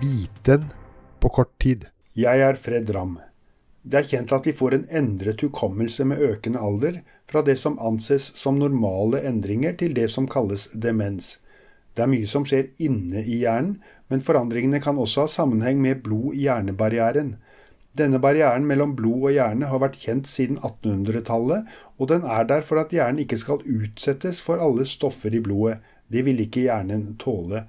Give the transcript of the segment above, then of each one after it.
biten på kort tid. Jeg er Fred Ramm. Det er kjent at vi får en endret hukommelse med økende alder, fra det som anses som normale endringer til det som kalles demens. Det er mye som skjer inne i hjernen, men forandringene kan også ha sammenheng med blod-hjernebarrieren. Denne barrieren mellom blod og hjerne har vært kjent siden 1800-tallet, og den er der for at hjernen ikke skal utsettes for alle stoffer i blodet. Det vil ikke hjernen tåle.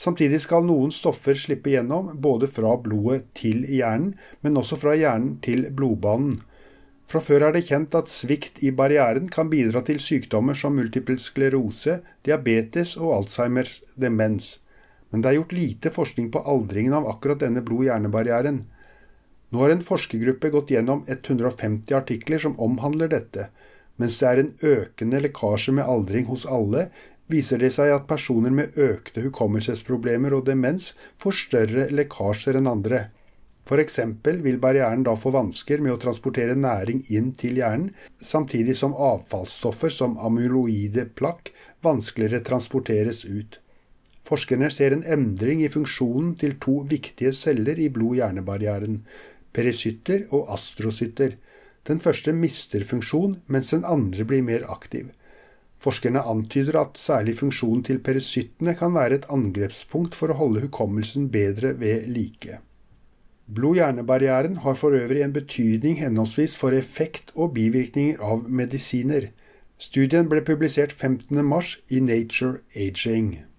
Samtidig skal noen stoffer slippe gjennom, både fra blodet til hjernen, men også fra hjernen til blodbanen. Fra før er det kjent at svikt i barrieren kan bidra til sykdommer som multiple sklerose, diabetes og Alzheimers demens. Men det er gjort lite forskning på aldringen av akkurat denne blod-hjernebarrieren. Nå har en forskergruppe gått gjennom 150 artikler som omhandler dette. Mens det er en økende lekkasje med aldring hos alle, viser det seg at personer med økte hukommelsesproblemer og demens får større lekkasjer enn andre. F.eks. vil barrieren da få vansker med å transportere næring inn til hjernen, samtidig som avfallsstoffer som amyloide plakk vanskeligere transporteres ut. Forskerne ser en endring i funksjonen til to viktige celler i blod-hjernebarrieren, perisytter og astrocytter. Den første mister funksjon, mens den andre blir mer aktiv. Forskerne antyder at særlig funksjonen til perisyttene kan være et angrepspunkt for å holde hukommelsen bedre ved like. Blod-hjernebarrieren har for øvrig en betydning henholdsvis for effekt og bivirkninger av medisiner. Studien ble publisert 15.3 i Nature Aging.